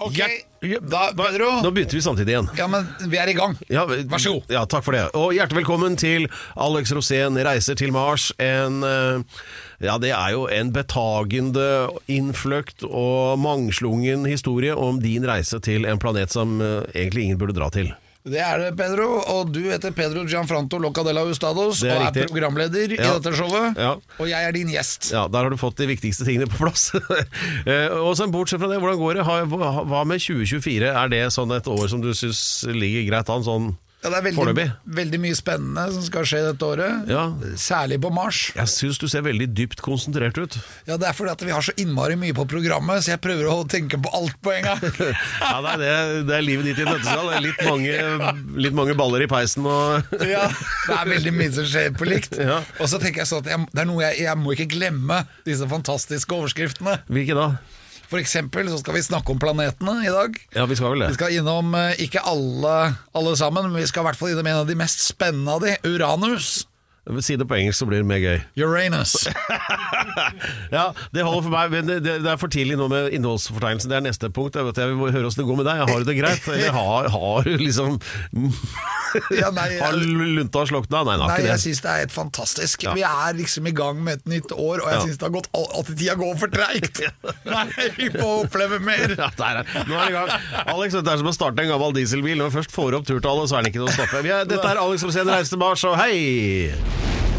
Ok, Ja, da, Pedro Nå begynte vi samtidig igjen. Ja, men vi er i gang. Ja, Vær så god. Ja, takk for det. Og hjertelig velkommen til Alex Rosén reiser til Mars. En eh, Ja, det er jo en betagende, innfløkt og mangslungen historie om din reise til en planet som eh, egentlig ingen burde dra til. Det er det, Pedro. Og du heter Pedro Gianfranto Locadella Ustados er og er riktig. programleder i dette showet. Ja. Og jeg er din gjest. Ja, Der har du fått de viktigste tingene på plass. Eh, og så Bortsett fra det, hvordan går det? Hva med 2024? Er det sånn et år som du syns ligger greit an? sånn Ja, det er veldig, veldig mye spennende som skal skje dette året. Ja. Særlig på Mars. Jeg syns du ser veldig dypt konsentrert ut. Ja, Det er fordi at vi har så innmari mye på programmet, så jeg prøver å tenke på alt på en gang. Ja, nei, det, det er livet ditt i nøttesal. Det er Litt mange, litt mange baller i peisen og Ja, det er veldig mye som skjer på likt. Ja. Og så tenker jeg sånn at jeg, det er noe jeg, jeg må ikke glemme disse fantastiske overskriftene. Hvilke da? For eksempel så skal vi snakke om planetene i dag. Ja, vi skal vel det. Vi skal innom eh, ikke alle, alle sammen, men vi skal i hvert fall innom en av de mest spennende av de, Uranus. Si det på engelsk, så blir det mer gøy. Uranus. Ja, Det holder for meg, men det, det er for tidlig nå med innholdsfortegnelsen. Det er neste punkt. Jeg, vet, jeg vil høre åssen det går med deg. Har du det greit? Eller har, har du liksom Ja, nei, Har jeg, lunta slokna? Nei, nei, jeg syns det er helt fantastisk. Ja. Vi er liksom i gang med et nytt år, og jeg Ja. syns det har gått at tida går for treigt. Nei, vi må oppleve mer. Ja, der er. Nå er det i gang. Alex, dette er som å starte en gammel dieselbil. Når vi først får opp turtallet, så er det ikke noe å stoppe. Vi er, dette er Alex Rosén reiser til Mars, og hei!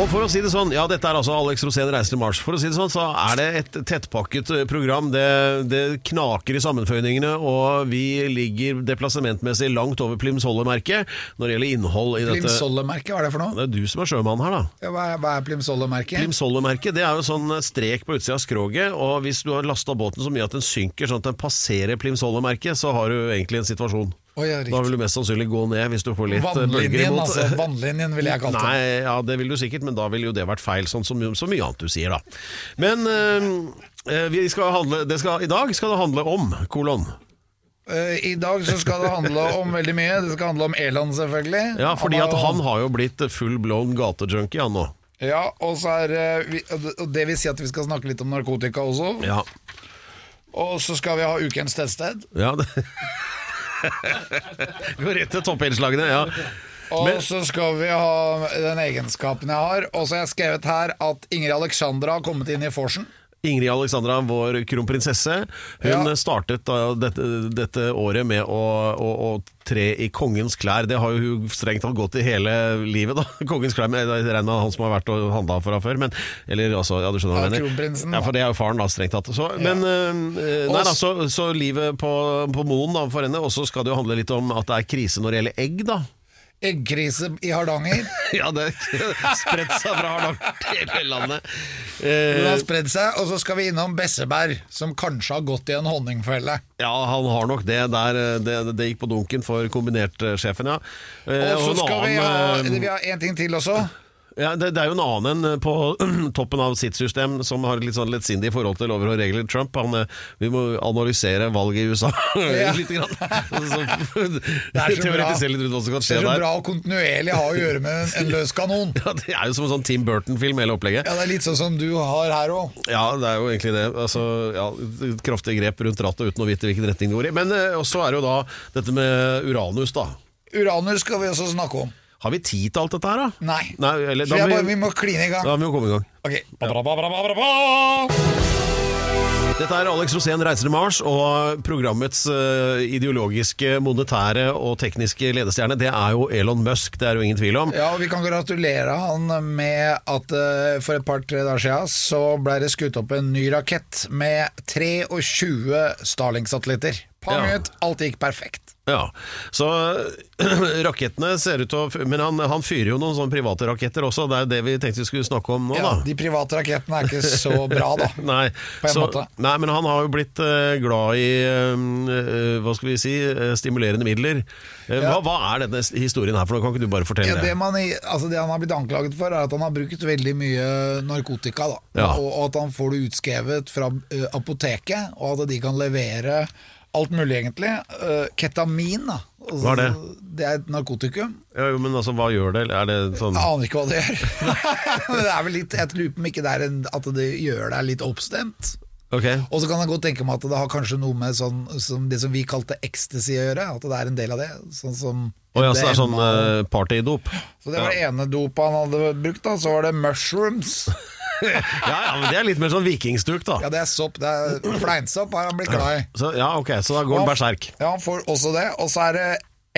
Og for å si det sånn, ja dette er altså Alex Rosén reiser til Mars. For å si det sånn, så er det et tettpakket eh, program. Det, det knaker i sammenføyningene, og vi ligger deplassementmessig langt over Plimsolle-merket når det gjelder innhold i dette. Plimsolle-merket, hva er det for noe? Det er du som er sjømann her, da. Ja, hva, er, hva er Plimsolle-merket? Plimsolle-merket det er jo sånn strek på utsida av skroget, og hvis du har lasta båten så mye at den synker sånn at den passerer Plimsolle-merket, så har du egentlig en situasjon. Ja, da vil du mest sannsynlig gå ned hvis du får litt eh, bølger imot. altså. Vannlinjen ville jeg kalt det. Nei, ja, det vil du sikkert, men da ville jo det vært feil, sånn som så mye annet du sier, da. Men vi skal handle, det skal, i dag skal det handle om kolon. I dag så skal det handle om veldig mye. Det skal handle om Eland, selvfølgelig. Ja, fordi at han har jo blitt full blown gatejunkie, han nå. Ja, og så er det vil si at vi skal snakke litt om narkotika også. Ja. Og så skal vi ha ukens tettsted. ja det. Går rett til toppinnslagene, ja. Og Men- så skal vi ha den egenskapen jeg har. Og så har jeg skrevet her at Ingrid Alexandra har kommet inn i forsen. Ingrid Alexandra, vår kronprinsesse, hun Ja. startet dette, dette året med å, å, å tre i kongens klær. Det har jo hun strengt tatt gått i hele livet, da. Kongens klær, men jeg regner med han som har vært og handla for henne før. Men, eller altså, ja, du skjønner hva jeg mener. Ja, for det er jo faren, da, strengt tatt. Så, men øh, nei, da, så, så livet på, på Moen da, for henne, og så skal det jo handle litt om at det er krise når det gjelder egg, da. Eggkrise i Hardanger. Ja, det spredt seg fra Hardanger til hele landet. Den har Eh, spredd seg. Og så skal vi innom Besseberg, som kanskje har gått i en honningfelle. Ja, han har nok det der. Det, det gikk på dunken for kombinertsjefen, ja. Eh, Og så skal vi ha eh, Vi har en ting til også. Ja, det, det er jo en annen enn på toppen av sitt system som har litt sånn lettsindig forhold til lover og regler. Trump, han, eh, vi må analysere valget i USA Ja. litt. Grann. Så, Det er så bra. teoretisere litt rundt hva som kan Det er så der. bra og kontinuerlig ha å gjøre med en, en løs kanon. Ja, det er jo som en sånn Tim Burton-film, hele opplegget. Ja, Det er litt sånn som du har her òg. Ja, det er jo egentlig det. Altså, ja, kraftige grep rundt rattet uten å vite hvilken retning det går i. Men eh, også er det jo da dette med Uranus, da. Uranus skal vi også snakke om. Har vi tid til alt dette her, da? Nei. Nei eller, da, vi, bare, vi, må kline i gang. da må vi jo komme i gang. Ok. Dette er Alex Rosén reiser til Mars, og programmets eh, ideologiske, monetære og tekniske ledestjerne, det er jo Elon Musk, det er jo ingen tvil om. Ja, og Vi kan gratulere han med at eh, for et par-tre dager siden så ble det skutt opp en ny rakett med 23 Starlink-satellitter Pang Ja. ut, alt gikk perfekt. Ja, så rakettene ser ut til å Men han, han fyrer jo noen sånne private raketter også, det er det vi tenkte vi skulle snakke om nå, Ja, da. de private rakettene er ikke så bra, da. Nei, På en så, nei, men han har jo blitt eh, glad i eh, eh, Hva skal vi si stimulerende midler. Hva, hva er denne historien her for noe? Kan ikke du bare fortelle Ja, det, man, altså det han har blitt anklaget for, er at han har brukt veldig mye narkotika. Da. Ja. Og, og at han får det utskrevet fra apoteket, og at de kan levere alt mulig, egentlig. Eh, ketamin, da. Altså, Hva er det? Det er et narkotikum. Ja, jo, men altså, hva gjør det? Er det sånn Jeg aner ikke hva det gjør. Men det er vel litt, jeg lurer på om ikke det er en, at det gjør deg litt oppstemt. Okay. Og så kan jeg godt tenke meg at det har kanskje noe med sånn, som det som vi kalte ecstasy å gjøre. At det er en del av det. Sånn som oh, ja, så det er sånn eh, partydop? Så det var det ene dopet han hadde brukt, da. Så var det mushrooms. Ja, ja, men det er litt mer sånn vikingstuk, da. Ja, det er sopp. Det er fleinsopp har han blitt glad i. Så, ja, ok, så da går han berserk. Ja, han får også det. Og så er det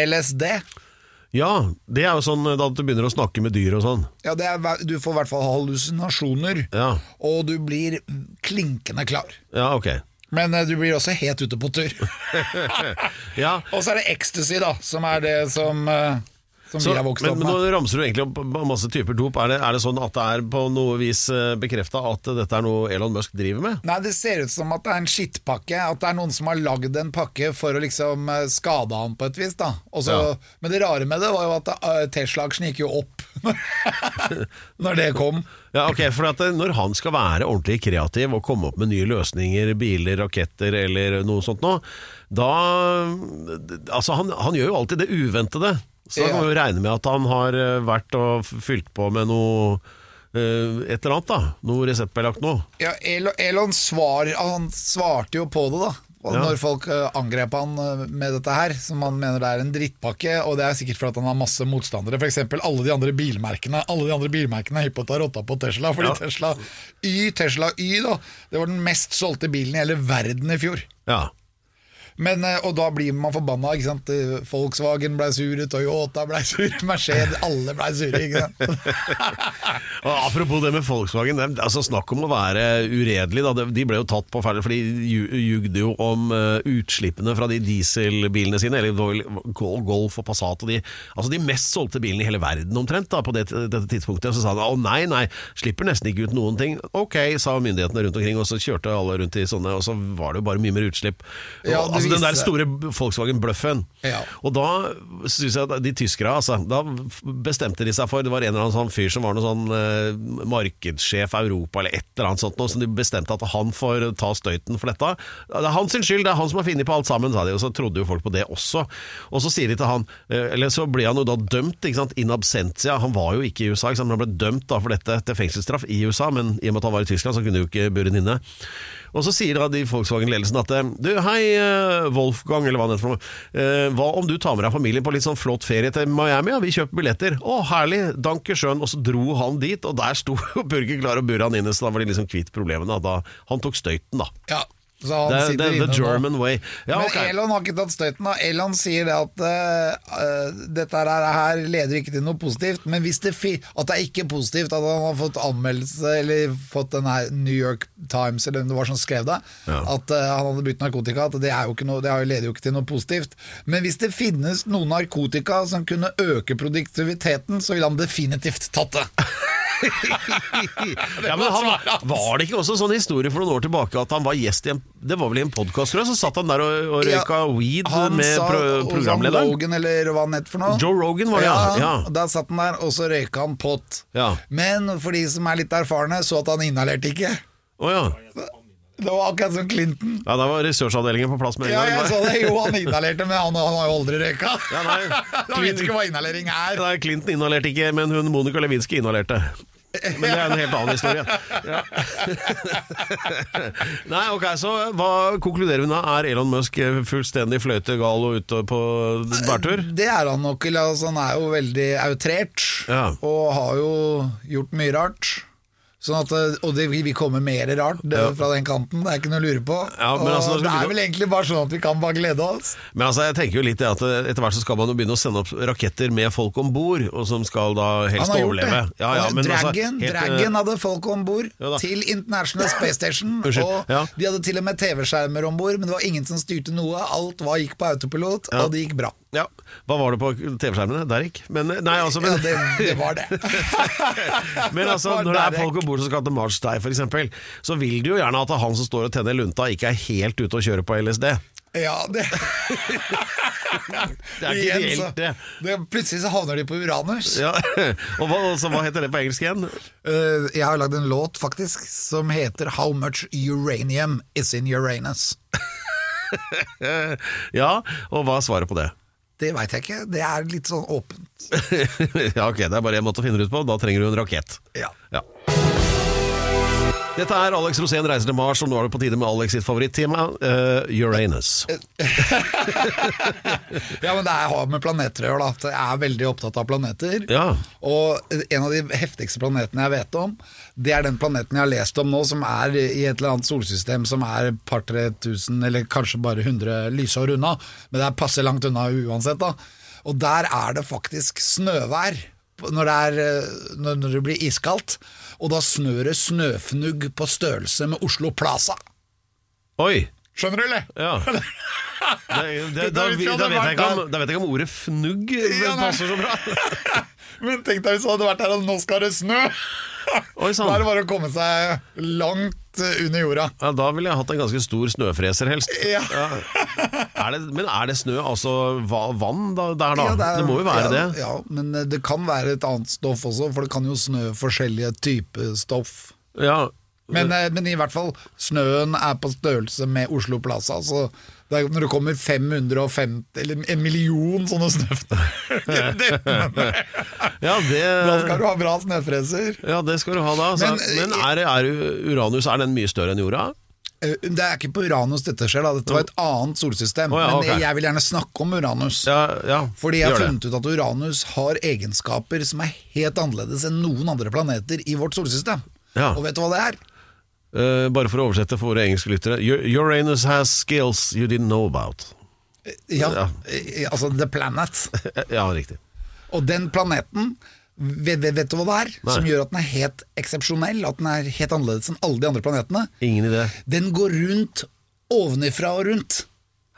LSD. Ja, det er jo sånn eh, da du begynner å snakke med dyr og sånn. Ja, det er, Du får i hvert fall hallusinasjoner. Ja, Og du blir klinkende klar. ja ok. Men eh, du blir også helt ute på tur. Ja, og så er det ecstasy, da, som er det som, eh, som Så, vi har vokst men, opp men nå ramser du egentlig opp masse typer dop. Er det, er det sånn at det er på noe vis bekrefta at dette er noe Elon Musk driver med? Nei, Det ser ut som at det er en skittpakke. At det er noen som har lagd en pakke for å liksom eh, skade han på et vis. da Også, Ja. Men det rare med det var jo at eh, Tesla-aksjen gikk jo opp når det kom. Ja, ok, for at eh, Når han skal være ordentlig kreativ og komme opp med nye løsninger, biler, raketter eller noe sånt noe, da Altså, han, han gjør jo alltid det uventede. Så da kan vi jo regne med at han har eh, vært og fylt på med noe eh, et eller annet, da. Noe reseptbelagt noe. Ja, Elon, svar, han svarte jo på det, da. Ja. Når folk eh, angrep han med dette her, som han mener det er en drittpakke, og det er sikkert fordi han har masse motstandere, f.eks. alle de andre bilmerkene Alle de andre bilmerkene er hypp på å ta rotta på Tesla, fordi Ja. Tesla Y, Tesla Y, da, det var den mest solgte bilen i hele verden i fjor. Ja. Men, eh, og da blir man forbanna. ikke sant? Eh, Volkswagen ble sure, Toyota ble sure, Mercedes Alle ble sure. ikke sant? Og apropos det med Volkswagen, altså snakk om å være uredelig. Da. De ble jo tatt på feil, for de ju- jugde jo om eh, utslippene fra de dieselbilene sine, eller Golf og Passat og de, altså de mest solgte bilene i hele verden omtrent da, på det, dette tidspunktet. Så sa de å nei, nei, slipper nesten ikke ut noen ting. Ok, sa myndighetene rundt omkring, og så kjørte alle rundt i sånne, og så var det jo bare mye mer utslipp. Ja, du altså den der store Volkswagen-bløffen. Ja. Og da synes jeg at de tyskere, altså, da bestemte de seg for, det var en eller annen sånn fyr som var noe sånn eh, markedssjef Europa eller et eller annet sånt, noe, som de bestemte at han får ta støyten for dette. Det er hans skyld, det er han som har funnet på alt sammen, sa de, og så trodde jo folk på det også. Og så sier de til han, eh, eller så ble han jo da dømt, ikke sant, in absentia, han var jo ikke i USA, ikke sant, men han ble dømt da for dette til fengselsstraff i USA, men i og med at han var i Tyskland, så kunne de jo ikke buren inne. Og så sier da de Volkswagen-ledelsen at eh, Du, hei eh, Wolfgang, eller hva det heter for noe. Eh, Hva om du tar med deg familien på litt sånn flott ferie til Miami? Ja, vi kjøper billetter. Å, herlig, danke schön. Og så dro han dit, og der sto Burger klar og burde han inne, så da var de liksom kvitt problemene. Da han tok støyten, da. Ja, inne the nå. German way. Ja, Men okay. Elon har ikke tatt støyten. da Elon sier det at eh, dette her, leder ikke til noe positivt. Men hvis det at det er ikke positivt at han har fått anmeldelse, eller fått den her New York Times, eller hvem det var som skrev det, Ja. at uh, han hadde brukt narkotika, at det, er jo ikke noe, det er leder jo ikke til noe positivt. Men hvis det finnes noen narkotika som kunne øke produktiviteten, så ville han definitivt tatt det. Ja, men han, var det ikke også sånn historie for noen år tilbake at han var gjest i en Det var vel i en podkast, tror jeg, så satt han der og, og røyka weed Han med sa- pro og programlederen? Logan, eller hva han het for noe. Joe Rogan var det, ja. ja. Da satt han der, og så røyka han pott. Ja. Men for de som er litt erfarne, så at han inhalerte ikke. Oh, ja. Det var akkurat som Clinton. ja. Da var ressursavdelingen på plass med en Ja, jeg så det. Jo, han inhalerte, men han, han har jo aldri røyka. Ja, nei. Han vet ikke hva inhalering er. Nei, Clinton inhalerte ikke, men hun Monica Lewinsky inhalerte. Men det er en helt annen historie. Ja. Nei, ok, så hva konkluderer vi da? Er Elon Musk fullstendig fløytegal og ute på bærtur? Det er han nok. Altså, han er jo veldig outrert, Ja. og har jo gjort mye rart. Sånn at, eh, og det vi kommer mer rart det, fra den kanten, det er ikke noe å lure på. Ja, altså, det er vel egentlig bare sånn at vi kan bare glede oss. Men altså, jeg tenker jo litt det at eh, etter hvert så skal man jo begynne å sende opp raketter med folk om bord, og som skal da helst overleve. Ja, ja, men Dragon, altså, Dragon, helt, eh, Dragon hadde folk om bord til International Space Station. Og. De hadde til og med TV-skjermer om bord, men det var ingen som styrte noe. Alt var, gikk på autopilot, og det gikk bra. Ja, Hva var det på TV-skjermene? Der. Men eh, nei, altså men, Ja, det, det var det. Men altså, var når det er folk om bord som skal til Mars deg, f.eks., så vil du jo gjerne at han som står og tenner lunta, ikke er helt ute og kjører på LSD. Ja, det Det er ikke ideelt, så- det. det. Plutselig så havner de på Uranus. Ja. Og hva, altså, hva heter det på engelsk igjen? Uh, jeg har lagd en låt faktisk som heter How Much Uranium Is In Uranus. Ja, og hva er svaret på det? Det veit jeg ikke, det er litt sånn åpent. ja, ok, det er bare en måte å finne det ut på. Da trenger du en rakett. Ja. Ja. Dette er Alex Rosén reiser til Mars, og nå er det på tide med Alex sitt favorittema, uh, Uranus. Ja, men det er, har med planeter å gjøre, da. Jeg er veldig opptatt av planeter. Ja. Og en av de heftigste planetene jeg vet om, det er den planeten jeg har lest om nå, som er i et eller annet solsystem som er par-tre tusen, eller kanskje bare 100 lysår unna. Men det er passe langt unna uansett, da. Og der er det faktisk snøvær når det, er, eh, når når det blir iskaldt. Og da snør det snøfnugg på størrelse med Oslo Plaza. Oi! Skjønner du, eller? Ja. Det, det, da, da, da, vet jeg ikke om, da vet jeg ikke om ordet fnugg Ja, passer så bra. Men tenk deg hvis du hadde vært her og nå skal det snø! Oi, sånn. Da er det bare å komme seg langt eh, under jorda. Ja, da ville jeg hatt en ganske stor snøfreser, helst. Ja. Er det, men er det snø, altså vann da, der, da? Det, er- må jo være det. Ja, men eh, det kan være et annet stoff også, for det kan jo snø forskjellige typer stoff. Ja. Men, eh, men i hvert fall, snøen er på størrelse med Oslo Plaza, så det er, når det kommer 550, eller en million sånne snøfreser. Ja, Da skal du ha bra snøfreser. ja, det skal du ha da. Altså. Men, Men, eh, er, er Uranus er den mye større enn jorda? Eh, Det er ikke på Uranus dette skjer, da. dette var et annet solsystem. Oh, ja, Men jeg vil gjerne snakke om Uranus. Ja, ja Fordi jeg har funnet ut at Uranus har egenskaper som er helt annerledes enn noen andre planeter i vårt solsystem. Ja. Og vet du hva det er? Eh, bare for å oversette for våre engelske lyttere. Uranus has skills you didn't know about. Ja, Ja. eh, altså The Planet. Ja, riktig. Og den planeten, vet, vet, vet du hva det er? Nei. Som gjør at den er helt eksepsjonell, at den er helt annerledes enn alle de andre planetene? Ingen idé. Den går rundt ovenifra og rundt.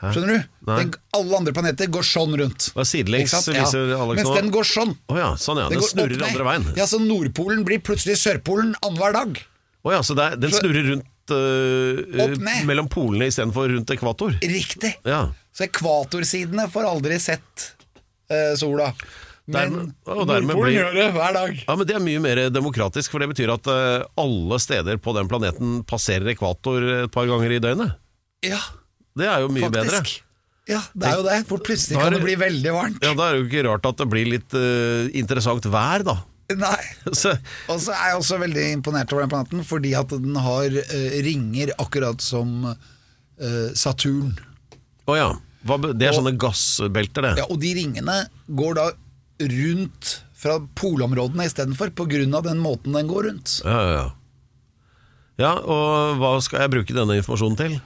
Hæ? Skjønner du? Den, alle andre planeter går sånn rundt. Er sidelengs, viser ja. Alex Mens nå? den går sånn. Oh, ja, sånn ja. Den Den snurrer andre veien. Ja, Så Nordpolen blir plutselig Sørpolen annenhver dag. Å ja, så er, den snurrer rundt uh, mellom polene istedenfor rundt ekvator? Riktig. Ja. Så ekvatorsidene får aldri sett uh, sola. Men polen Nordpolen blir- gjør det hver dag. ja, men Det er mye mer demokratisk, for det betyr at uh, alle steder på den planeten passerer ekvator et par ganger i døgnet. Ja, Det er jo mye bedre. Ja, det er jo det. For plutselig er kan det bli veldig varmt. Ja, Da er det jo ikke rart at det blir litt interessant vær, da. Nei. Og så er jeg også veldig imponert over den planeten, fordi at den har uh, ringer akkurat som uh, Saturn. å ja. Hva, det er Og- sånne gassbelter, det. Ja, og de ringene går da rundt fra polområdene istedenfor, av den måten den går rundt. Ja, ja, ja. ja, og hva skal jeg bruke denne informasjonen til?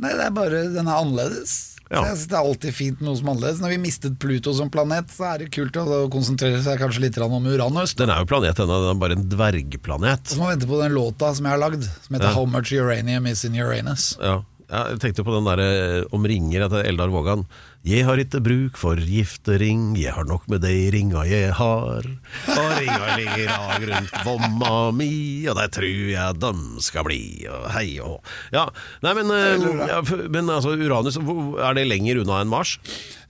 Nei, det er bare Den er annerledes. Ja. Jeg synes Det er alltid fint med noe som er annerledes. Når vi mistet Pluto som planet, så er det kult å konsentrere seg kanskje litt om Uranus. Den er jo planet ennå, den er bare en dvergplanet. Så må vi vente på den låta som jeg har lagd, som heter Ja. How Much Uranium Is In Uranus. Ja. Ja, jeg tenkte på den der eh, om ringer etter Eldar Vågan. Jeg har ikke bruk for giftering, jeg har nok med de ringa jeg har. Og ringa ligger av rundt vomma mi, og der tror jeg dem skal bli, og hei og. Ja, nei, men, eh, ja, men altså, Uranus, er det lenger unna enn Mars?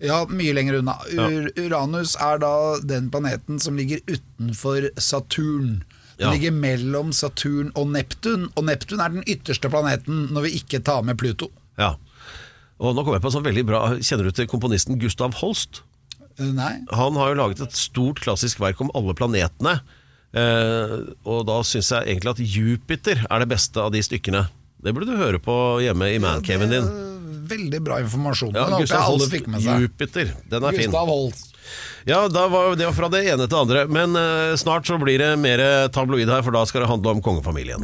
Ja, mye lenger unna. Ur Uranus er da den planeten som ligger utenfor Saturn. Den Ja. ligger mellom Saturn og Neptun, og Neptun er den ytterste planeten når vi ikke tar med Pluto. Ja. Og nå kommer jeg på sånn veldig bra Kjenner du til komponisten Gustav Holst? Eh, Nei? Han har jo laget et stort klassisk verk om alle planetene. Eh, og da syns jeg egentlig at Jupiter er det beste av de stykkene. Det burde du høre på hjemme i mancaven din. veldig bra informasjon. Ja, Gustav Holst. Jupiter. Den er fin. Gustav Holst. Ja, da var det fra det ene til det andre. Men eh, snart så blir det mer tabloid her, for da skal det handle om kongefamilien.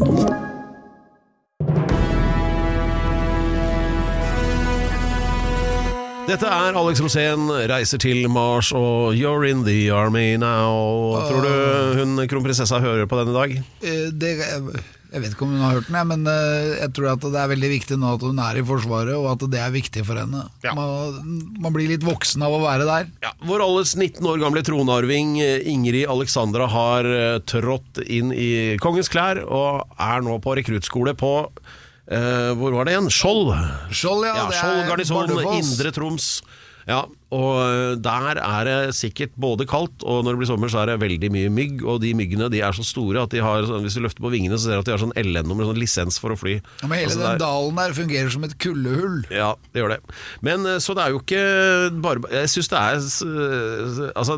Dette er Alex Rosén, reiser til Mars og You're in the army now. Tror du hun kronprinsessa hører på den i dag? Eh, Det, jeg vet ikke om hun har hørt den, men eh, jeg tror at det er veldig viktig nå at hun er i Forsvaret, og at det er viktig for henne. Ja. Man, man blir litt voksen av å være der. Ja, Vår alles 19 år gamle tronarving eh, Ingrid Alexandra har eh, trådt inn i kongens klær og er nå på rekruttskole på eh, Hvor var det igjen? Skjold. Skjold, ja. Ja, Skjold garnison, Indre Troms. Ja, og eh, der er det sikkert både kaldt, og når det blir sommer så er det veldig mye mygg, og de myggene de er så store at de har, sånn- hvis du løfter på vingene så ser du at de har sånn LN-nummer, sånn lisens for å fly. Ja, men hele Altså, den der, dalen der fungerer som et kuldehull. ja, det gjør det. Men eh, så det er jo ikke bare Jeg syns det er Altså,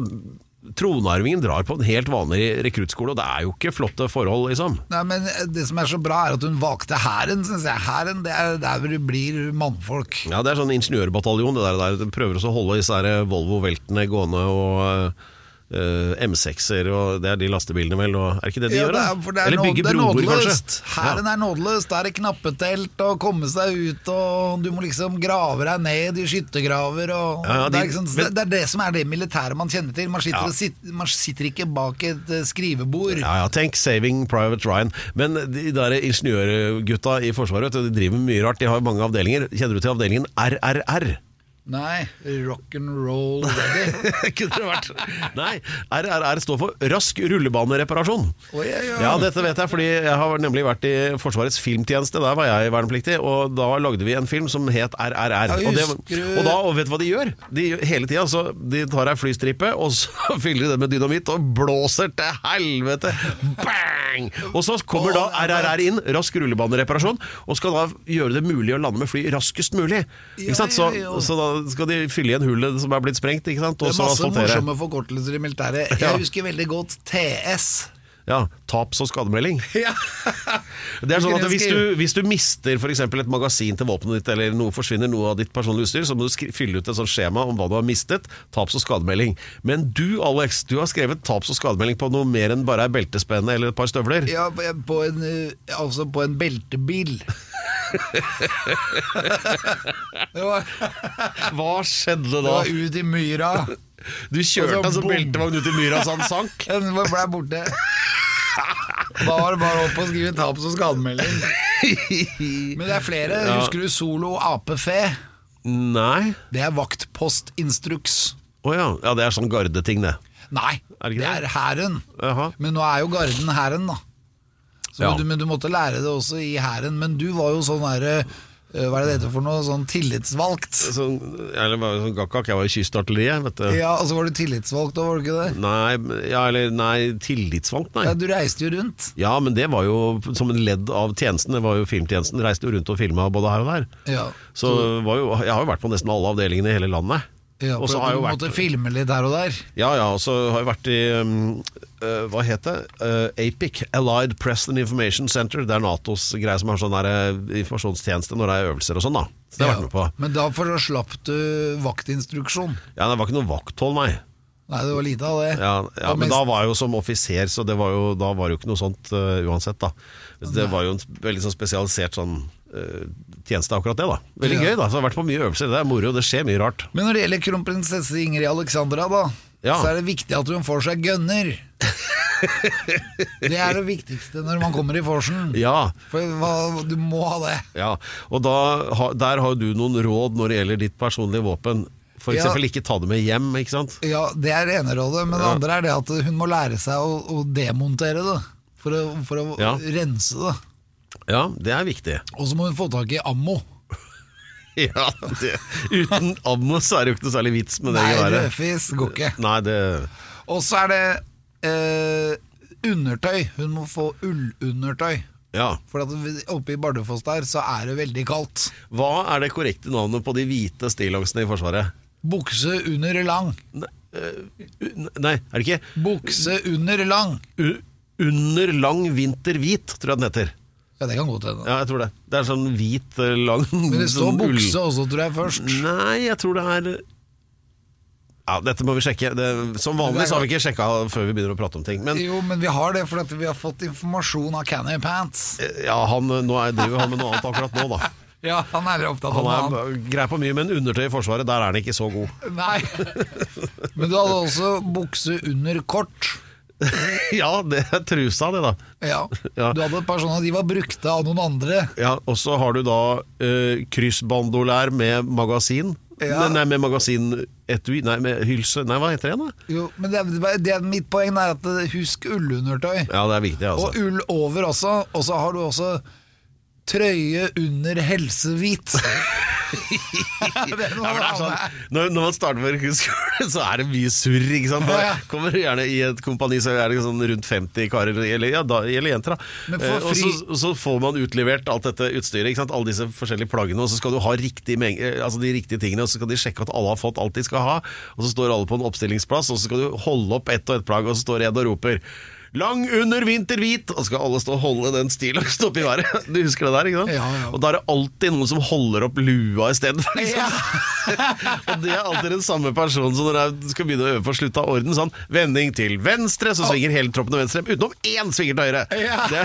tronarvingen drar på en helt vanlig rekruttskole, og det er jo ikke flotte forhold, liksom. Nei, men Det som er så bra, er at hun valgte hæren, syns jeg. Hæren, det er der hvor det blir mannfolk. Ja, det er sånn ingeniørbataljon, det der. der. De prøver også å holde disse Volvo-veltene gående og eh, M6-er, og det er de lastebilene, vel? Og, er ikke det de Ja, gjør, det da? er, for det er, Eller bygge det er broer, kanskje? Hæren er nådeløs. Det er et knappetelt og komme seg ut, og du må liksom grave deg ned i skyttergraver. Og, Ja, ja, de- det, er sånn- men- det er det som er det militære man kjenner til. Man sitter, sitter, man sitter ikke bak et eh, skrivebord. Ja, ja, tenk Saving Private Ryan. Men de der ingeniørgutta i Forsvaret, vet du, de driver med mye rart. De har mange avdelinger. Kjenner du til avdelingen RRR? Nei, Rock'n'roll ready. Kunne det vært Nei, RRR står for Rask rullebanereparasjon. Oi, ja, ja. Ja, dette vet jeg, fordi jeg har nemlig vært i Forsvarets filmtjeneste. Der var jeg vernepliktig, og da lagde vi en film som het RRR. Ja, og, det, og da, og vet du hva de gjør? De, hele tida så de tar ei flystripe, og så fyller de det med dynamitt og blåser til helvete. Bang! Og så kommer da RRR inn, rask rullebanereparasjon, og skal da gjøre det mulig å lande med fly raskest mulig. Ikke sant? Så, så da skal de fylle igjen hullet som er blitt sprengt, ikke sant? Det er masse asfaltere. morsomme forkortelser i militæret. Jeg husker veldig godt TS. Ja, taps- og skademelding. Ja. Det er sånn at Hvis du, hvis du mister eksempel et magasin til våpenet ditt, eller noe forsvinner noe av ditt personlige utstyr, så må du fylle ut et sånt skjema om hva du har mistet. Taps- og skademelding. Men du, Alex, du har skrevet taps- og skademelding på noe mer enn bare ei beltespenne eller et par støvler. Ja, på en, eh, altså på en beltebil. Hva skjedde da? det var ut i myra. Du kjørte altså bom. beltevogn ut i myra så han sank? Den ble borte. Da var det bare opp og skrive taps- og skademelding. Men det er flere. Ja. Husker du Solo apefe? Nei. Det er vaktpostinstruks. Å ja. ja. Det er sånn gardeting, det. Nei, Er det det er hæren. Men nå er jo garden hæren, da. Så Ja. du, men du måtte lære det også i hæren. Men du var jo sånn derre eh, Hva er det det heter for noe? Sånn tillitsvalgt. Sånn, eller sånn gakkak, jeg var i kystartilleriet, vet du. Ja, og så var du tillitsvalgt da, var du ikke det? Nei, ja, eller nei, tillitsvalgt, nei. Ja, Du reiste jo rundt. Ja, men det var jo som en ledd av tjenesten. Det var jo Filmtjenesten reiste jo rundt og filma både her og der. Ja, Så var jo, jeg har jo vært på nesten alle avdelingene i hele landet. ja for at du jo måtte filme litt her og der. Ja, ja, og så har jeg vært i um, Hva het det? Uh, APIC, Allied Press and Information Center. Det er Natos greie som har sånn der, uh, informasjonstjeneste når det er øvelser og sånn, da. Så det har vært med på. Men da for så slapp du vaktinstruksjon. Ja, Det var ikke noe vakthold, nei. Nei, det var lite av det. Ja, ja, men mest- da var jeg jo som offiser, så det var jo, da var det jo ikke noe sånt uh, uansett, da. Det var jo en veldig sånn spesialisert sånn tjeneste, akkurat det, da. Veldig Ja. gøy, da. Så jeg har vært på mye øvelser. Det er moro, det skjer mye rart. Men når det gjelder kronprinsesse Ingrid Alexandra, da, Ja. så er det viktig at hun får seg gønner. det er det viktigste når man kommer i vorsen. Ja, For du må ha det. ja. Og da, der har du noen råd når det gjelder ditt personlige våpen. For Ja. ikke ta det med hjem, ikke sant? Ja, Det er det ene rådet, men det Ja. andre er det at hun må lære seg å, å demontere det. For å, for å Ja. rense det. Ja, det er viktig. Og så må hun få tak i ammo. Ja, det, Uten ammo så er det jo ikke noe særlig vits med det Nei, geværet. rødfis går ikke. Nei, det Og så er det eh, undertøy. Hun må få ullundertøy. Ja. For at oppe i Bardufoss der så er det veldig kaldt. Hva er det korrekte navnet på de hvite stillongsene i Forsvaret? Bukse under lang. Nei, eh, nei, er det ikke? Bukse under lang. U under lang vinter hvit, tror jeg den heter. Ja, det kan godt hende. Ja, jeg tror det. Det er sånn hvit, eh, lang Men det står sånn bukse også, tror jeg, først. Nei, jeg tror det er Ja, Dette må vi sjekke. Det, som vanlig så har vi ikke sjekka før vi begynner å prate om ting. Men Jo, men vi har det fordi vi har fått informasjon av Canny Pants. ja, han, nå er, driver han med noe annet akkurat nå, da. Ja, han er opptatt av noe annet. Han er grei på mye, men undertøy i Forsvaret, der er han ikke så god. Nei. Men du hadde også bukse under kort. Ja, det er trusa, det, da. Ja. Du hadde et par sånne, de var brukte av noen andre. Ja, Og så har du da uh, kryssbandolær med magasin. Ja. Nei, med magasinetui Nei, med hylse Nei, hva heter det igjen, da? Jo, men det, er- det er mitt poeng er at eh, husk ullundertøy. Ja, det er viktig, altså. Og ull over også. Og så har du også trøye under helsehvit. Ja, sånn, når, når man starter på yrkesskole, så er det mye surr. ikke sant? Ja. kommer du gjerne I et kompani så er det sånn rundt 50 karer, eller, ja, da, eller jenter. da. Eh, og så, så får man utlevert alt dette utstyret, ikke sant? alle disse forskjellige plaggene, og så skal du ha riktig eh, altså de riktige tingene, og så skal de sjekke at alle har fått alt de skal ha. Og så står alle på en oppstillingsplass, og så skal du holde opp ett og ett plagg, og så står en og roper Lang under vinter hvit! Og skal alle stå og holde den stillongsen opp i været. Du husker det der, ikke sant? Ja, ja. Og da er det alltid noen som holder opp lua isteden. Ja. og det er alltid den samme personen som når jeg skal begynne å øve på slutt av orden. Sånn, vending til venstre, så svinger hele troppen til venstre, utenom én svinger til høyre. Ja. Det,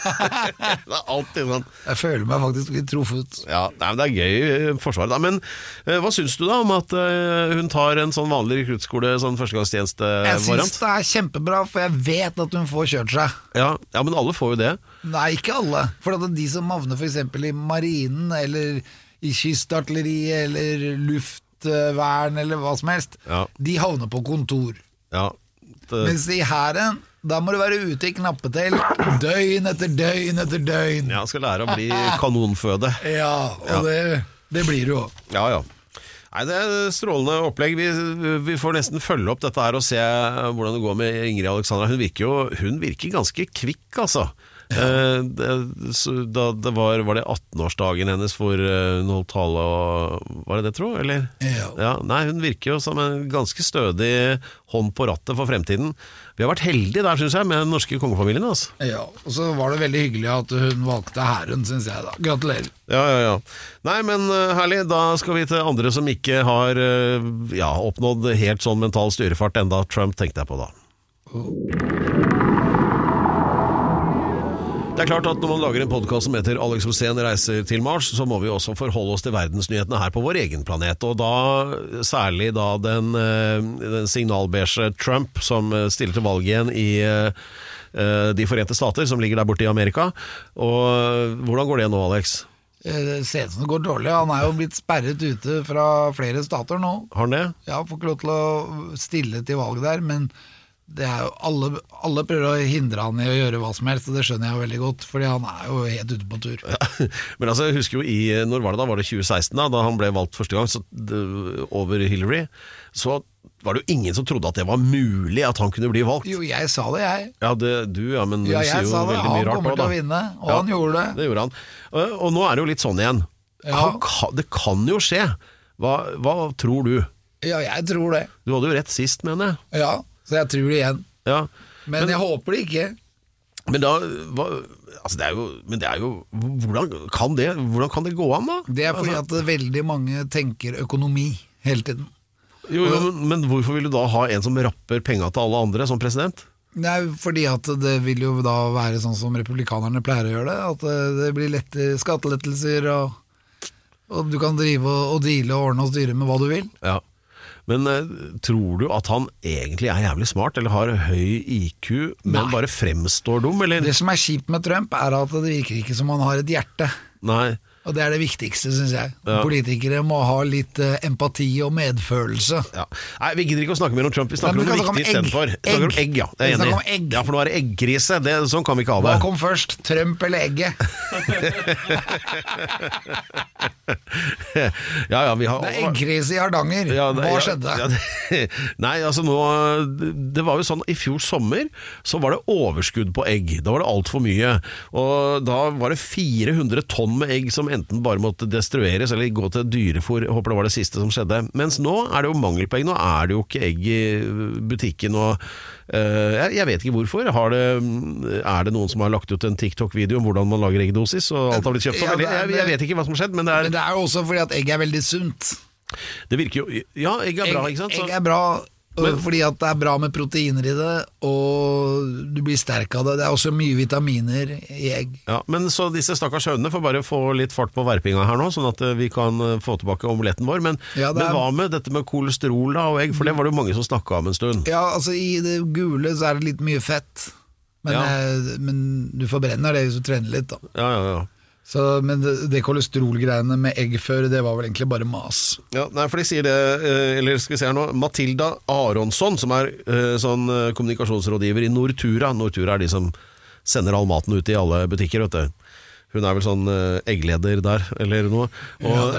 det er alltid sånn. Jeg føler meg faktisk litt truffet. Ja, nei, men Det er gøy i Forsvaret, da. Men eh, hva syns du da om at eh, hun tar en sånn vanlig rekruttskole, sånn Jeg syns det er kjempebra, for jeg vet at hun får kjørt seg. Ja, ja, men alle får jo det. Nei, ikke alle. For at de som havner f.eks. i marinen, eller i kystartilleriet, eller luftvern, eller hva som helst, Ja. de havner på kontor. Ja, det, Mens i hæren, da må du være ute i knappetelt døgn etter døgn etter døgn. ja skal lære å bli kanonføde. Ja, og Ja. Det, det blir du òg. Ja, ja. Nei, Det er strålende opplegg. Vi, vi får nesten følge opp dette her og se hvordan det går med Ingrid Alexandra. Hun virker jo hun virker ganske kvikk, altså. Eh, det, så da det var, var det 18-årsdagen hennes hvor eh, hun holdt tale og Var det det, tro? Eller? Ja. Nei, hun virker jo som en ganske stødig hånd på rattet for fremtiden. Vi har vært heldige der, syns jeg, med den norske kongefamilien. Altså. Ja, Og så var det veldig hyggelig at hun valgte hæren, syns jeg. da Gratulerer. Ja, ja, ja. Nei, men eh, herlig. Da skal vi til andre som ikke har eh, ja, oppnådd helt sånn mental styrefart enda Trump, tenkte jeg på da. Det er klart at Når man lager en podkast som heter Alex Rosén reiser til Mars, så må vi også forholde oss til verdensnyhetene her på vår egen planet. Og da særlig da den, eh, den signalbeige Trump som eh, stiller til valg igjen i eh, De forente stater, som ligger der borte i Amerika. Og Hvordan går det nå, Alex? Det ser ut som det går dårlig. Han er jo blitt sperret ute fra flere stater nå. Har han det? Ja, får ikke lov til å stille til valg der, men det er jo alle, alle prøver å hindre han i å gjøre hva som helst, og det skjønner jeg jo veldig godt, fordi han er jo helt ute på tur. Men altså, jeg husker jo i Når var det da? Var det 2016, da Da han ble valgt første gang så, over Hillary? Så var det jo ingen som trodde at det var mulig at han kunne bli valgt. Jo, jeg sa det, jeg. Ja, det, du, ja, men Ja, jeg sa det. Han kommer til å vinne, og Ja, han gjorde det. Det gjorde han. Og, og nå er det jo litt sånn igjen. Ja. Kan, det kan jo skje. Hva, hva tror du? Ja, jeg tror det. Du hadde jo rett sist, mener jeg. Ja, så jeg tror det igjen. Ja. Men, jeg håper det ikke. Men da hva, altså det er jo, Men det er jo hvordan kan det, hvordan kan det gå an, da? Det er fordi Altså- at veldig mange tenker økonomi hele tiden. jo, jo, men, men hvorfor vil du da ha en som rapper penga til alle andre som president? Nei, fordi at det vil jo da være sånn som republikanerne pleier å gjøre det. At eh, det blir lette skattelettelser, og, og du kan drive og, og deale og ordne og styre med hva du vil. Ja. Men eh, tror du at han egentlig er jævlig smart, eller har høy IQ, men Nei. bare fremstår dum, eller? Det som er kjipt med Trump, er at det virker ikke som han har et hjerte. Nei. Og det er det viktigste, syns jeg. Ja. Politikere må ha litt uh, empati og medfølelse. Ja. Nei, Vi gidder ikke å snakke mer om Trump, vi snakker om det noe viktig istedenfor. snakker om Egg. ja. Jeg er enig. Ja, for nå er det eggkrise. Sånn kan vi ikke ha Hva det. kom først, Trump eller egget? ja, ja, vi har Det er eggkrise i Hardanger. Ja, det- Hva skjedde? ja, det, nei, altså nå Det var jo sånn I fjor sommer så var det overskudd på egg. Da var det altfor mye. Og da var det 400 tonn med egg som enten bare måtte destrueres eller gå til dyrefòr. Håper det var det siste som skjedde. Mens nå er det jo mangel på egg. Nå er det jo ikke egg i butikken. Og eh, jeg, jeg vet ikke hvorfor. Har det, er det noen som har lagt ut en TikTok-video om hvordan man lager eggdosis, og alt har blitt kjøpt opp? Er- jeg, jeg vet ikke hva som har skjedd, men det, Men er, det er jo også fordi at egg er veldig sunt. det virker jo Ja, egg er bra, egg, ikke sant? Så- egg er bra Men- fordi at det er bra med proteiner i det, og du blir sterk av det. Det er også mye vitaminer i egg. Ja, men Så disse stakkars hønene får bare få litt fart på verpinga her nå, sånn at eh, vi kan eh, få tilbake omeletten vår. Men, Ja, er... men hva med dette med kolesterol da, og egg? For det var det jo mange som snakka om en stund. Ja, altså i det gule så er det litt mye fett. Men, Ja. eh, men du forbrenner det hvis du trener litt, da. Ja, ja, ja. Så, men det, det kolesterolgreiene med egg før, det var vel egentlig bare mas. Ja, nei, for de sier det, eh, eller skal vi se her nå Matilda Aronsson, som er eh, sånn eh, kommunikasjonsrådgiver i Nortura. Nortura er de som sender all maten ut i alle butikker, vet du. Hun er vel sånn uh, eggleder der, eller noe. Og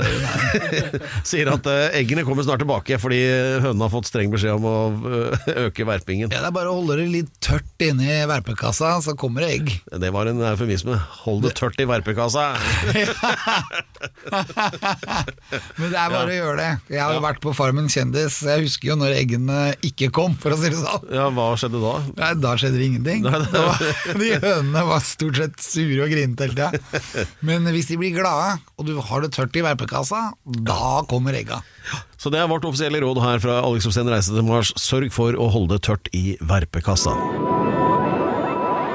sier at uh, eggene kommer snart tilbake fordi hønene har fått streng beskjed om å uh, øke verpingen. Ja, det er bare å holde det litt tørt inni verpekassa, så kommer det egg. Det var en eufemisme. Hold det tørt i verpekassa. Men det er bare å gjøre det. Jeg har jo vært på Farmen kjendis, jeg husker jo når eggene ikke kom, for å si det sånn. Ja, hva skjedde da? Nei, da skjedde det ingenting. Nei, det- Da De hønene var stort sett sure og grinete hele tida. Men hvis de blir glade, og du har det tørt i verpekassa, da kommer egga. Så det er vårt offisielle råd her fra Alex Rosén Reise til Mars. Sørg for å holde det tørt i verpekassa.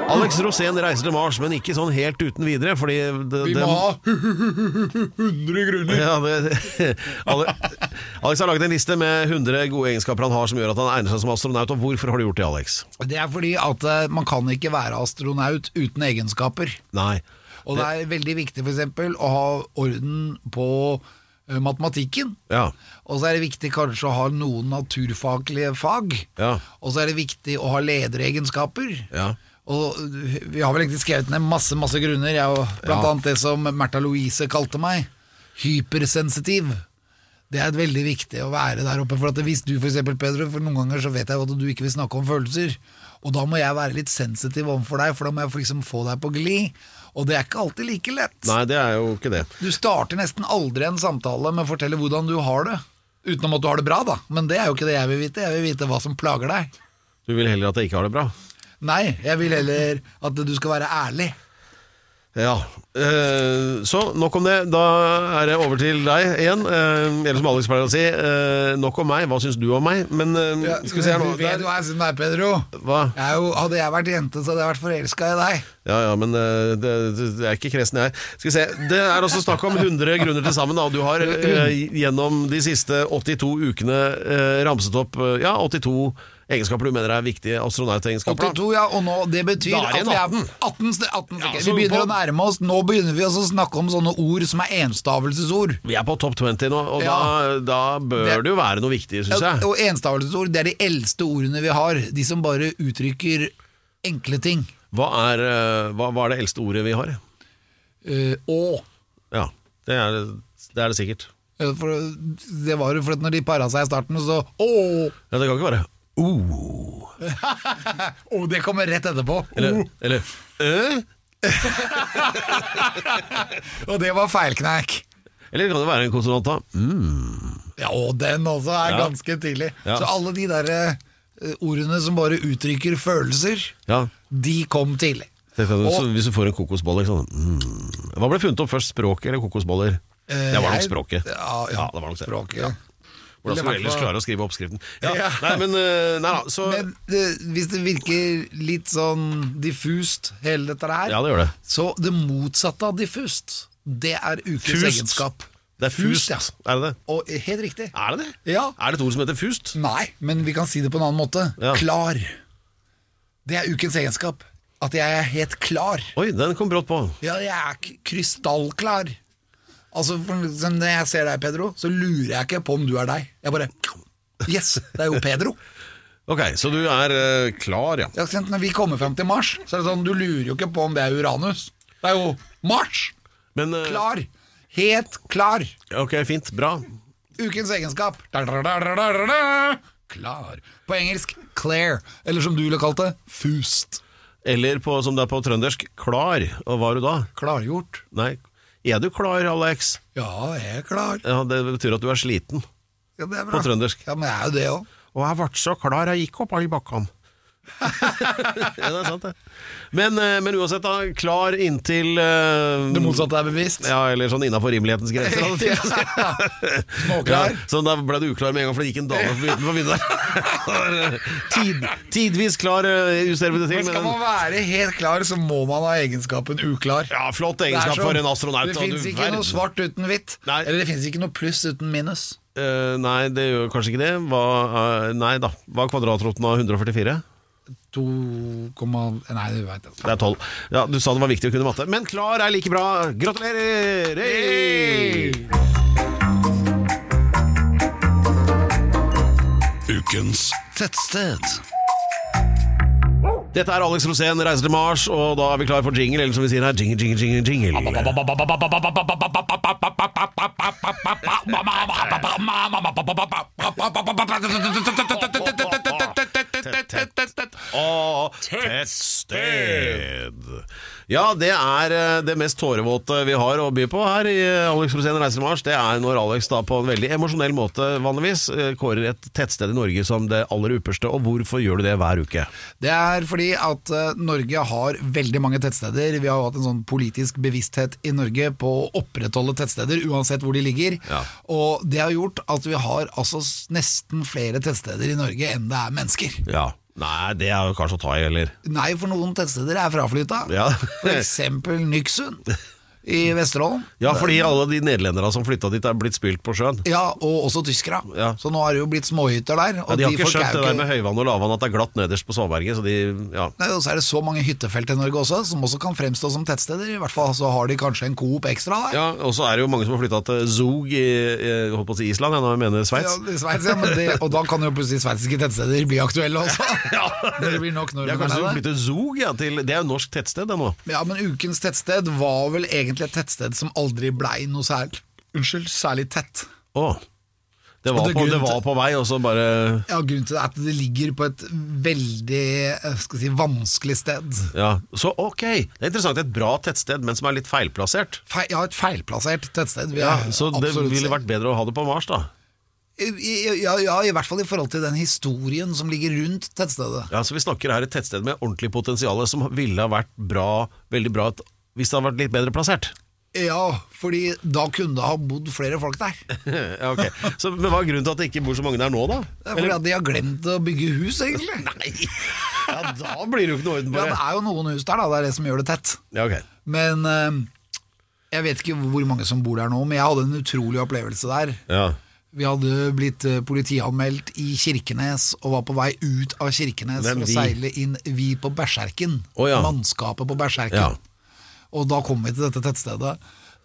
Alex Rosén reiser til Mars, men ikke sånn helt uten videre, fordi det, Vi må ha 100 grunner. ja, det, Alex har laget en liste med 100 gode egenskaper han har som gjør at han egner seg som astronaut. Og hvorfor har du gjort det, Alex? Det er fordi at eh, man kan ikke være astronaut uten egenskaper. Nei. Og det er veldig viktig eksempel å ha orden på eh, matematikken. Ja. Og så er det viktig kanskje å ha noen naturfaglige fag. Ja. Og så er det viktig å ha lederegenskaper. Ja. Og vi har vel egentlig skrevet ned masse masse grunner. Jeg, og blant annet det som Märtha Louise kalte meg. Hypersensitiv. Det er veldig viktig å være der oppe. For at hvis du for eksempel, Pedro, for noen ganger så vet jeg at du ikke vil snakke om følelser. Og da må jeg være litt sensitiv overfor deg, for da må jeg liksom få deg på glid. Og det er ikke alltid like lett. Nei, det er jo ikke det. Du starter nesten aldri en samtale med å fortelle hvordan du har det. Utenom at du har det bra, da. Men det er jo ikke det jeg vil vite. Jeg vil vite hva som plager deg. Du vil heller at jeg ikke har det bra. Nei, jeg vil heller at du skal være ærlig. Ja, eh, så nok om det. Da er det over til deg igjen. Eh, eller som Alex pleier å si, eh, nok om meg. Hva syns du om meg? Men ja, skal vi se her nå. Du vet hva jeg syns om deg, Pedro. Hva? Jeg jo, hadde jeg vært jente, så hadde jeg vært forelska i deg. Ja, ja, men det, det, er ikke kresen jeg. Skal vi se, Det er også snakk om 100 grunner til sammen. Da. Du har gjennom de siste 82 ukene ramset opp ja, 82 egenskaper du mener er viktige astronautegenskaper. da. 82, ja, og nå, det betyr Da er at vi er 18. 18, 18 Ja, vi begynner på- å nærme oss. Nå begynner vi å snakke om sånne ord som er enstavelsesord. Vi er på topp 20 nå, og Ja. da, da bør Det- det jo være noe viktig, syns jeg. Og enstavelsesord det er de eldste ordene vi har. De som bare uttrykker enkle ting. Hva er, eh, hva, hva er det eldste ordet vi har? Uh, å. Ja, det er det, er det sikkert. For det var jo for at når de para seg i starten, så Å! Ja, Det kan ikke være oh. oh, det kommer rett etterpå. Eller, Oh. eller øh? Og det var feilknekk. Eller kan det være en konsonant, da? Mm. Ja, og den også er Ja. ganske tidlig. Ja. Så alle de der eh, ordene som bare uttrykker følelser, Ja. de kom tidlig. Tenk deg, så Og- hvis du får en kokosbolle sånn, mm. Hva ble funnet opp først, språket eller kokosboller? Eh, det var nok språket. Ja, ja, det var nok språket. Hvordan skal du ellers klare å skrive oppskriften? Ja. Ja. Nei, men eh, Nei da, så Men det, hvis det virker litt sånn diffust, hele dette her, Ja, det gjør det. så det motsatte av diffust, det er ukens Fust. egenskap. Det er fust, ja. er det det? Og helt riktig. Er det det? Ja. Er det et ord som heter fust? Nei, men vi kan si det på en annen måte. Klar. Det er ukens egenskap. At jeg er helt klar. Oi, den kom brått på. Ja, jeg er krystallklar. Altså, Når jeg ser deg, Pedro, så lurer jeg ikke på om du er deg. Jeg bare Yes, det er jo Pedro. Ok, så du er eh, klar, ja. Ja, sant? Når vi kommer frem til Mars, så er det sånn, du lurer jo ikke på om det er Uranus. Det er jo Mars! Men eh, Klar! Helt klar. Ok, fint. Bra. Ukens egenskap. Da, da, da, da, da, da. Klar. På engelsk Claire, eller som du ville kalt det, fust. Eller på, som det er på trøndersk, klar. Og hva er du da? Klargjort. Nei, er du klar, Alex? Ja, jeg er klar. Ja, Det betyr at du er sliten. Ja, det er bra. På trøndersk. Ja, men jeg er jo det òg. Og jeg ble så klar, jeg gikk opp alle bakkene. ja, det er sant, det. Men, eh, men uansett, da. Klar inntil uh, Det motsatte er bevisst. Ja, eller sånn innafor rimelighetens grenser. Sånn si. Småklar. Ja, så da ble det uklar med en gang, for det gikk en dame utenfor vinduet. Tid, tidvis klar, eh, justerer vi det til. Men skal man være helt klar, så må man ha egenskapen uklar. ja, flott egenskap sånn, for en astronaut. Det fins ikke verden. noe svart uten hvitt. Nei. Eller det fins ikke noe pluss uten minus. Uh, nei, det gjør kanskje ikke det. Hva, uh, nei da. Hva er kvadratroten av 144? 2, Nei, det veit det. Det er 12. Ja, du sa det var viktig å kunne matte. Men klar er like bra. Gratulerer! Hey! Ukens tettsted. Dette er Alex Rosén, reiser til Mars, og da er vi klar for jingle, eller som vi sier her, jingle, jingle, jingle, jingle. Tettsted. Ja, det er eh, det mest tårevåte vi har å by på her i Alex Rosén reiser til Mars. Det er når Alex da på en veldig emosjonell måte vanligvis eh, kårer et tettsted i Norge som det aller ypperste. Og hvorfor gjør du det hver uke? Det er fordi at eh, Norge har veldig mange tettsteder. Vi har hatt en sånn politisk bevissthet i Norge på å opprettholde tettsteder, uansett hvor de ligger. Ja. Og det har gjort at vi har altså nesten flere tettsteder i Norge enn det er mennesker. Ja. Nei, det er jo kanskje å ta i, eller? Nei, for noen tettsteder er fraflytta. Ja. Eksempel Nyksund i Vesterålen. Ja, fordi alle de nederlenderne som flytta dit, er blitt spilt på sjøen. Ja, og også tyskere. Ja. Så nå har det jo blitt småhytter der. Ja, de har ikke folk er skjønt det der med høyvann og lavvann, at det er glatt nederst på svaberget. Så de, ja. Nei, og så er det så mange hyttefelt i Norge også, som også kan fremstå som tettsteder. I hvert fall så har de kanskje en Coop ekstra der. ja, Og så er det jo mange som har flytta til Zug i, i, holdt på å si Island, ja, nå mener jeg Sveits. Ja, Sveits, ja, men det, og da kan jo plutselig sveitsiske tettsteder bli aktuelle også. ja. det blir nok Ja, nordmenn kanskje de flytter Zug, ja, til Det er jo norsk tettsted, det nå. Ja, men ukens tettsted var vel egentlig et tettsted som aldri blei noe særlig, unnskyld, særlig tett. Å. Det var, det på, det var på vei, og så bare Ja, Grunnen til det er at det ligger på et veldig eh, skal si, vanskelig sted. Ja, Så ok. Det er interessant. Et bra tettsted, men som er litt feilplassert. Fe ja, et feilplassert tettsted. Ja, Så det ville vært bedre å ha det på Mars, da. Ja, ja, i hvert fall i forhold til den historien som ligger rundt tettstedet. Ja, så Vi snakker her et tettsted med ordentlig potensial som ville ha vært bra, veldig bra hvis det hadde vært litt bedre plassert. Ja, fordi da kunne det ha bodd flere folk der. ja, ok. så, men Hva er grunnen til at det ikke bor så mange der nå, da? Det er fordi at de har glemt å bygge hus, egentlig. Nei, ja, Da blir det jo ikke noe orden på Ja, det. er jo noen hus der, da. Det er det som gjør det tett. Ja, ok. Men eh, jeg vet ikke hvor mange som bor der nå, men jeg hadde en utrolig opplevelse der. Ja. Vi hadde blitt eh, politianmeldt i Kirkenes og var på vei ut av Kirkenes Hvem for å vi? seile inn Vi på Berserken. Å, ja. Mannskapet på Berserken. Ja. Og da kom vi til dette tettstedet,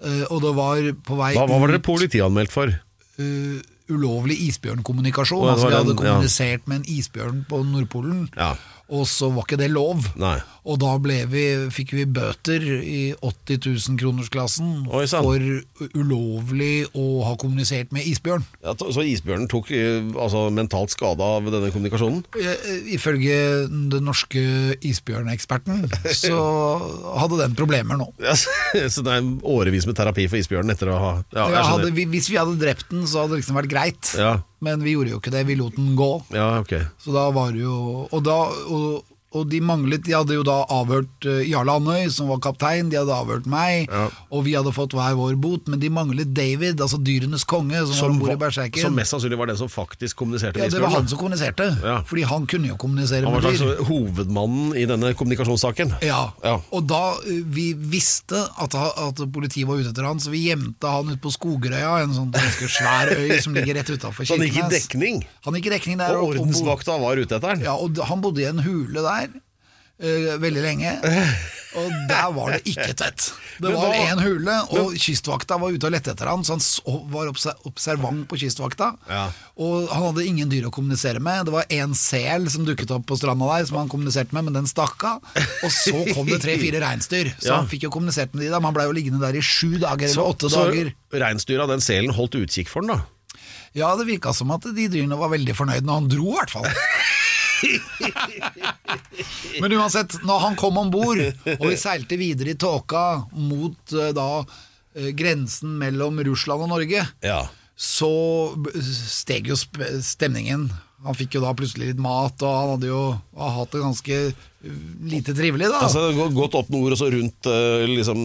Uh, og det var på vei Hva, hva var dere politianmeldt for? Uh, ulovlig isbjørnkommunikasjon. Altså Vi hadde den, ja. kommunisert med en isbjørn på Nordpolen, Ja. Og så var ikke det lov. Nei. Og da vi, fikk vi bøter i 80 000 kronersklassen Oi, for ulovlig å ha kommunisert med isbjørn. Ja, så isbjørnen tok eh, altså, mentalt skade av denne kommunikasjonen? Eh, Ifølge den norske isbjørneksperten så hadde den problemer nå. Ja, så det er årevis med terapi for isbjørnen etter å ha Ja, Ja, hadde hvis vi hadde drept den, så hadde det liksom vært greit. Ja. Men vi gjorde jo ikke det, vi lot den gå. Ja, ok. Så da var det jo Og, da, og, og de manglet De hadde jo da avhørt eh, Jarle Andøy, som var kaptein, de hadde avhørt meg, Ja. og vi hadde fått hver vår bot, men de manglet David, altså dyrenes konge, som, var om bord i Berserken. som mest sannsynlig var den som faktisk kommuniserte ja, det var han som kommuniserte, Ja. fordi han kunne jo kommunisere med dyr. Han var slags hovedmannen i denne kommunikasjonssaken. Ja. Ja. og da eh, vi visste at, at politiet var ute etter han, så vi gjemte han ute på Skogerøya, en sånn ganske svær øy som ligger rett utafor Så han gikk i dekning, Han gikk i dekning der. og ordensvakta var ute etter han? Ja, og han bodde i en hule der. Eh, veldig lenge. Og der var det ikke tett. Det var én hule, og kystvakta var ute og lette etter han, så han så, var observant på kystvakta. Ja. Og han hadde ingen dyr å kommunisere med. Det var én sel som dukket opp på stranda der, som han kommuniserte med, men den stakk av. Og så kom det tre-fire reinsdyr, så Ja. han fikk jo kommunisert med de da. Men han blei jo liggende der i sju dager, eller åtte så dager. reinsdyra, den selen, holdt utkikk for den, da? Ja, det virka som at de dyrene var veldig fornøyd når han dro, i hvert fall. Men uansett, når han kom om bord, og vi seilte videre i tåka mot eh, da eh, grensen mellom Russland og Norge, Ja. så steg jo stemningen. Han fikk jo da plutselig litt mat, og han hadde jo hatt det ganske eh, lite trivelig, da. Altså gå- Gått opp nord og så rundt eh, liksom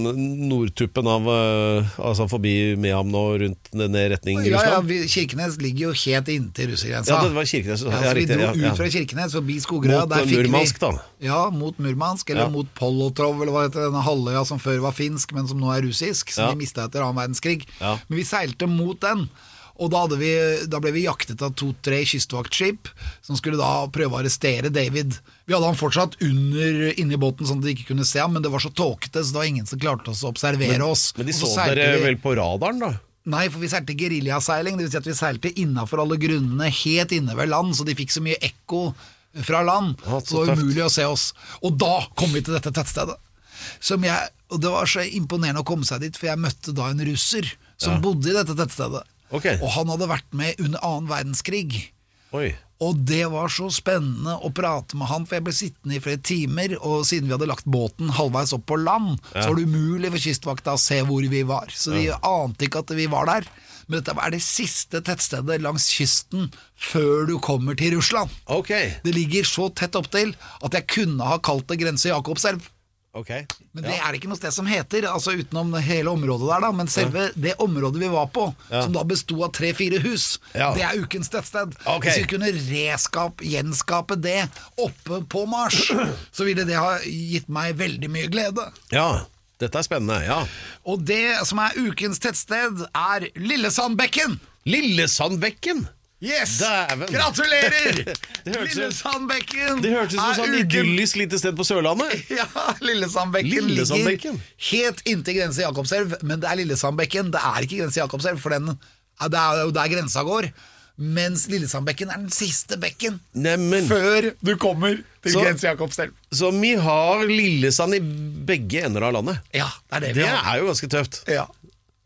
nordtuppen av eh, Altså forbi Mehamn og rundt ned retning ja, ja, vi, Kirkenes ligger jo helt inntil russergrensa. Ja, det var Kirkenes. Ja, Ja, så vi dro ja, ja. ut fra Kirkenes, forbi Skogerøya. Mot, der eh, vi- Murmansk, da. Ja, mot Murmansk, eller mot Polotrov, eller hva heter denne halvøya som før var finsk, men som nå er russisk, som vi mista etter annen verdenskrig. Men vi seilte mot den. Og da, vi, da ble vi jaktet av to-tre kystvaktskip, som skulle da prøve å arrestere David. Vi hadde han fortsatt under inni båten, sånn at de ikke kunne se ham, men det var så tåkete, så det var ingen som klarte å observere oss. Men de så, så dere vel på radaren, da? Nei, for vi seilte geriljaseiling, dvs. Si at vi seilte innafor alle grunnene, helt inne ved land, så de fikk så mye ekko fra land. Ja, så det var umulig å se oss. Og da kom vi til dette tettstedet. Som jeg, og det var så imponerende å komme seg dit, for jeg møtte da en russer som bodde i dette tettstedet. Ok. Og han hadde vært med under annen verdenskrig. Oi. Og det var så spennende å prate med han, for jeg ble sittende i flere timer, og siden vi hadde lagt båten halvveis opp på land, så var det umulig for kystvakta å se hvor vi var. Så de ante ikke at vi var der. Men dette er det siste tettstedet langs kysten før du kommer til Russland. Okay. Det ligger så tett opptil at jeg kunne ha kalt det grense Jakobselv. Ok. Men det er ikke noe sted som heter, altså utenom hele området der, da. Men selve det området vi var på, Ja. som da besto av tre-fire hus, Ja. det er ukens tettsted. Okay. Hvis vi kunne reskape, gjenskape det oppe på Mars, så ville det ha gitt meg veldig mye glede. Ja, dette er spennende. Ja. Og det som er ukens tettsted, er Lillesandbekken. Lillesandbekken! Yes! Dæven. Gratulerer! Det Lillesandbekken Det hørtes ut som sånn idyllisk lite sted på Sørlandet. Ja, Lillesandbekken Lillesandbekken. ligger helt inntil grense Jakobselv, men det er Lillesandbekken. Det er ikke grense Jakobselv, for den, det er jo der grensa går. Mens Lillesandbekken er den siste bekken Neimen, før du kommer til Så- grense Jakobselv. så vi har Lillesand i begge ender av landet. Ja, det er det vi Det har. er jo ganske tøft. Ja.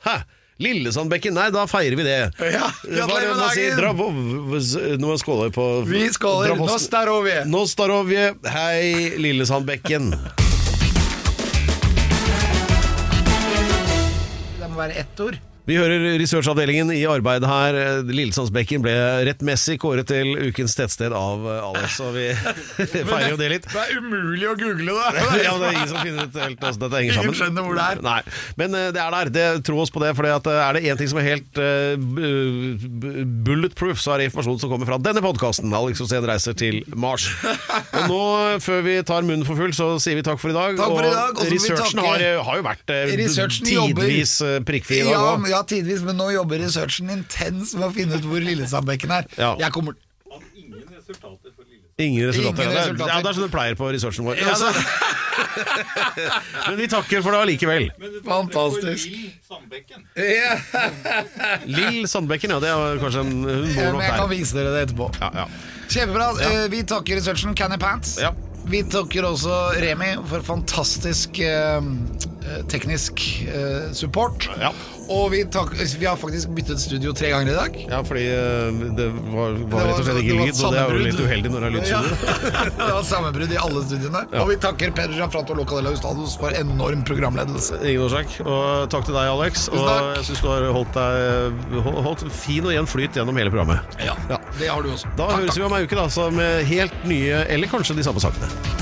Hæ? Lillesandbekken, nei, da feirer vi det. Ja, Hva er det gratulerer med man sier? dagen. Når man skåler på Vi skåler. Nostarovje. Nostarovje. Hei, Lillesandbekken. Det må være ett ord. Vi hører researchavdelingen i arbeid her. Lillesandsbekken ble rettmessig kåret til ukens tettsted av eh, Alex, og vi feirer jo det litt. Det er umulig å google det. Ja, men det er ingen som finner ut helt hvordan dette henger Ingen sammen. skjønner hvor det er. Nei, Men eh, det er der. Det, tro oss på det. For er det én ting som er helt eh, bu- bulletproof, så er det informasjon som kommer fra denne podkasten. Alex Osen reiser til Mars. Og nå, før vi tar munnen for full, så sier vi takk for i dag. Takk for i dag, og og researchen har, har jo vært uh, tidvis eh, prikkfri i dag òg. ja, tidvis, men nå jobber researchen intens med å finne ut hvor Lillesandbekken er. Ja. Jeg kommer Ingen resultater. Ingen Det, Ingen resultater. ja, det er sånn det pleier på researchen vår. Ja, Altså, men vi takker for det allikevel. Fantastisk. Ja. Lill Sandbekken, ja. Det er kanskje en Hun bor Ja, nok men jeg kan vise dere det etterpå. Ja, ja. Kjempebra. Eh, Vi takker researchen Canny Pants. Ja. Vi takker også Remi for fantastisk eh, eh, teknisk eh, support. Ja. Og vi, tak vi har faktisk byttet studio tre ganger i dag. Ja, fordi eh, det var, var rett og slett ikke lyd, og det er jo litt uheldig når det er lydstudio. Ja. det var sammenbrudd i alle studiene. Og vi takker Pedro Gianfranto Locadella Ustados for enorm programledelse. Ingen årsak. Og takk til deg, Alex. Og jeg syns du har holdt deg holdt fin og jevn flyt gjennom hele programmet. Ja, Det har du også. Da Takk, høres takk. vi om ei uke, da, så med helt nye, eller kanskje de samme sakene.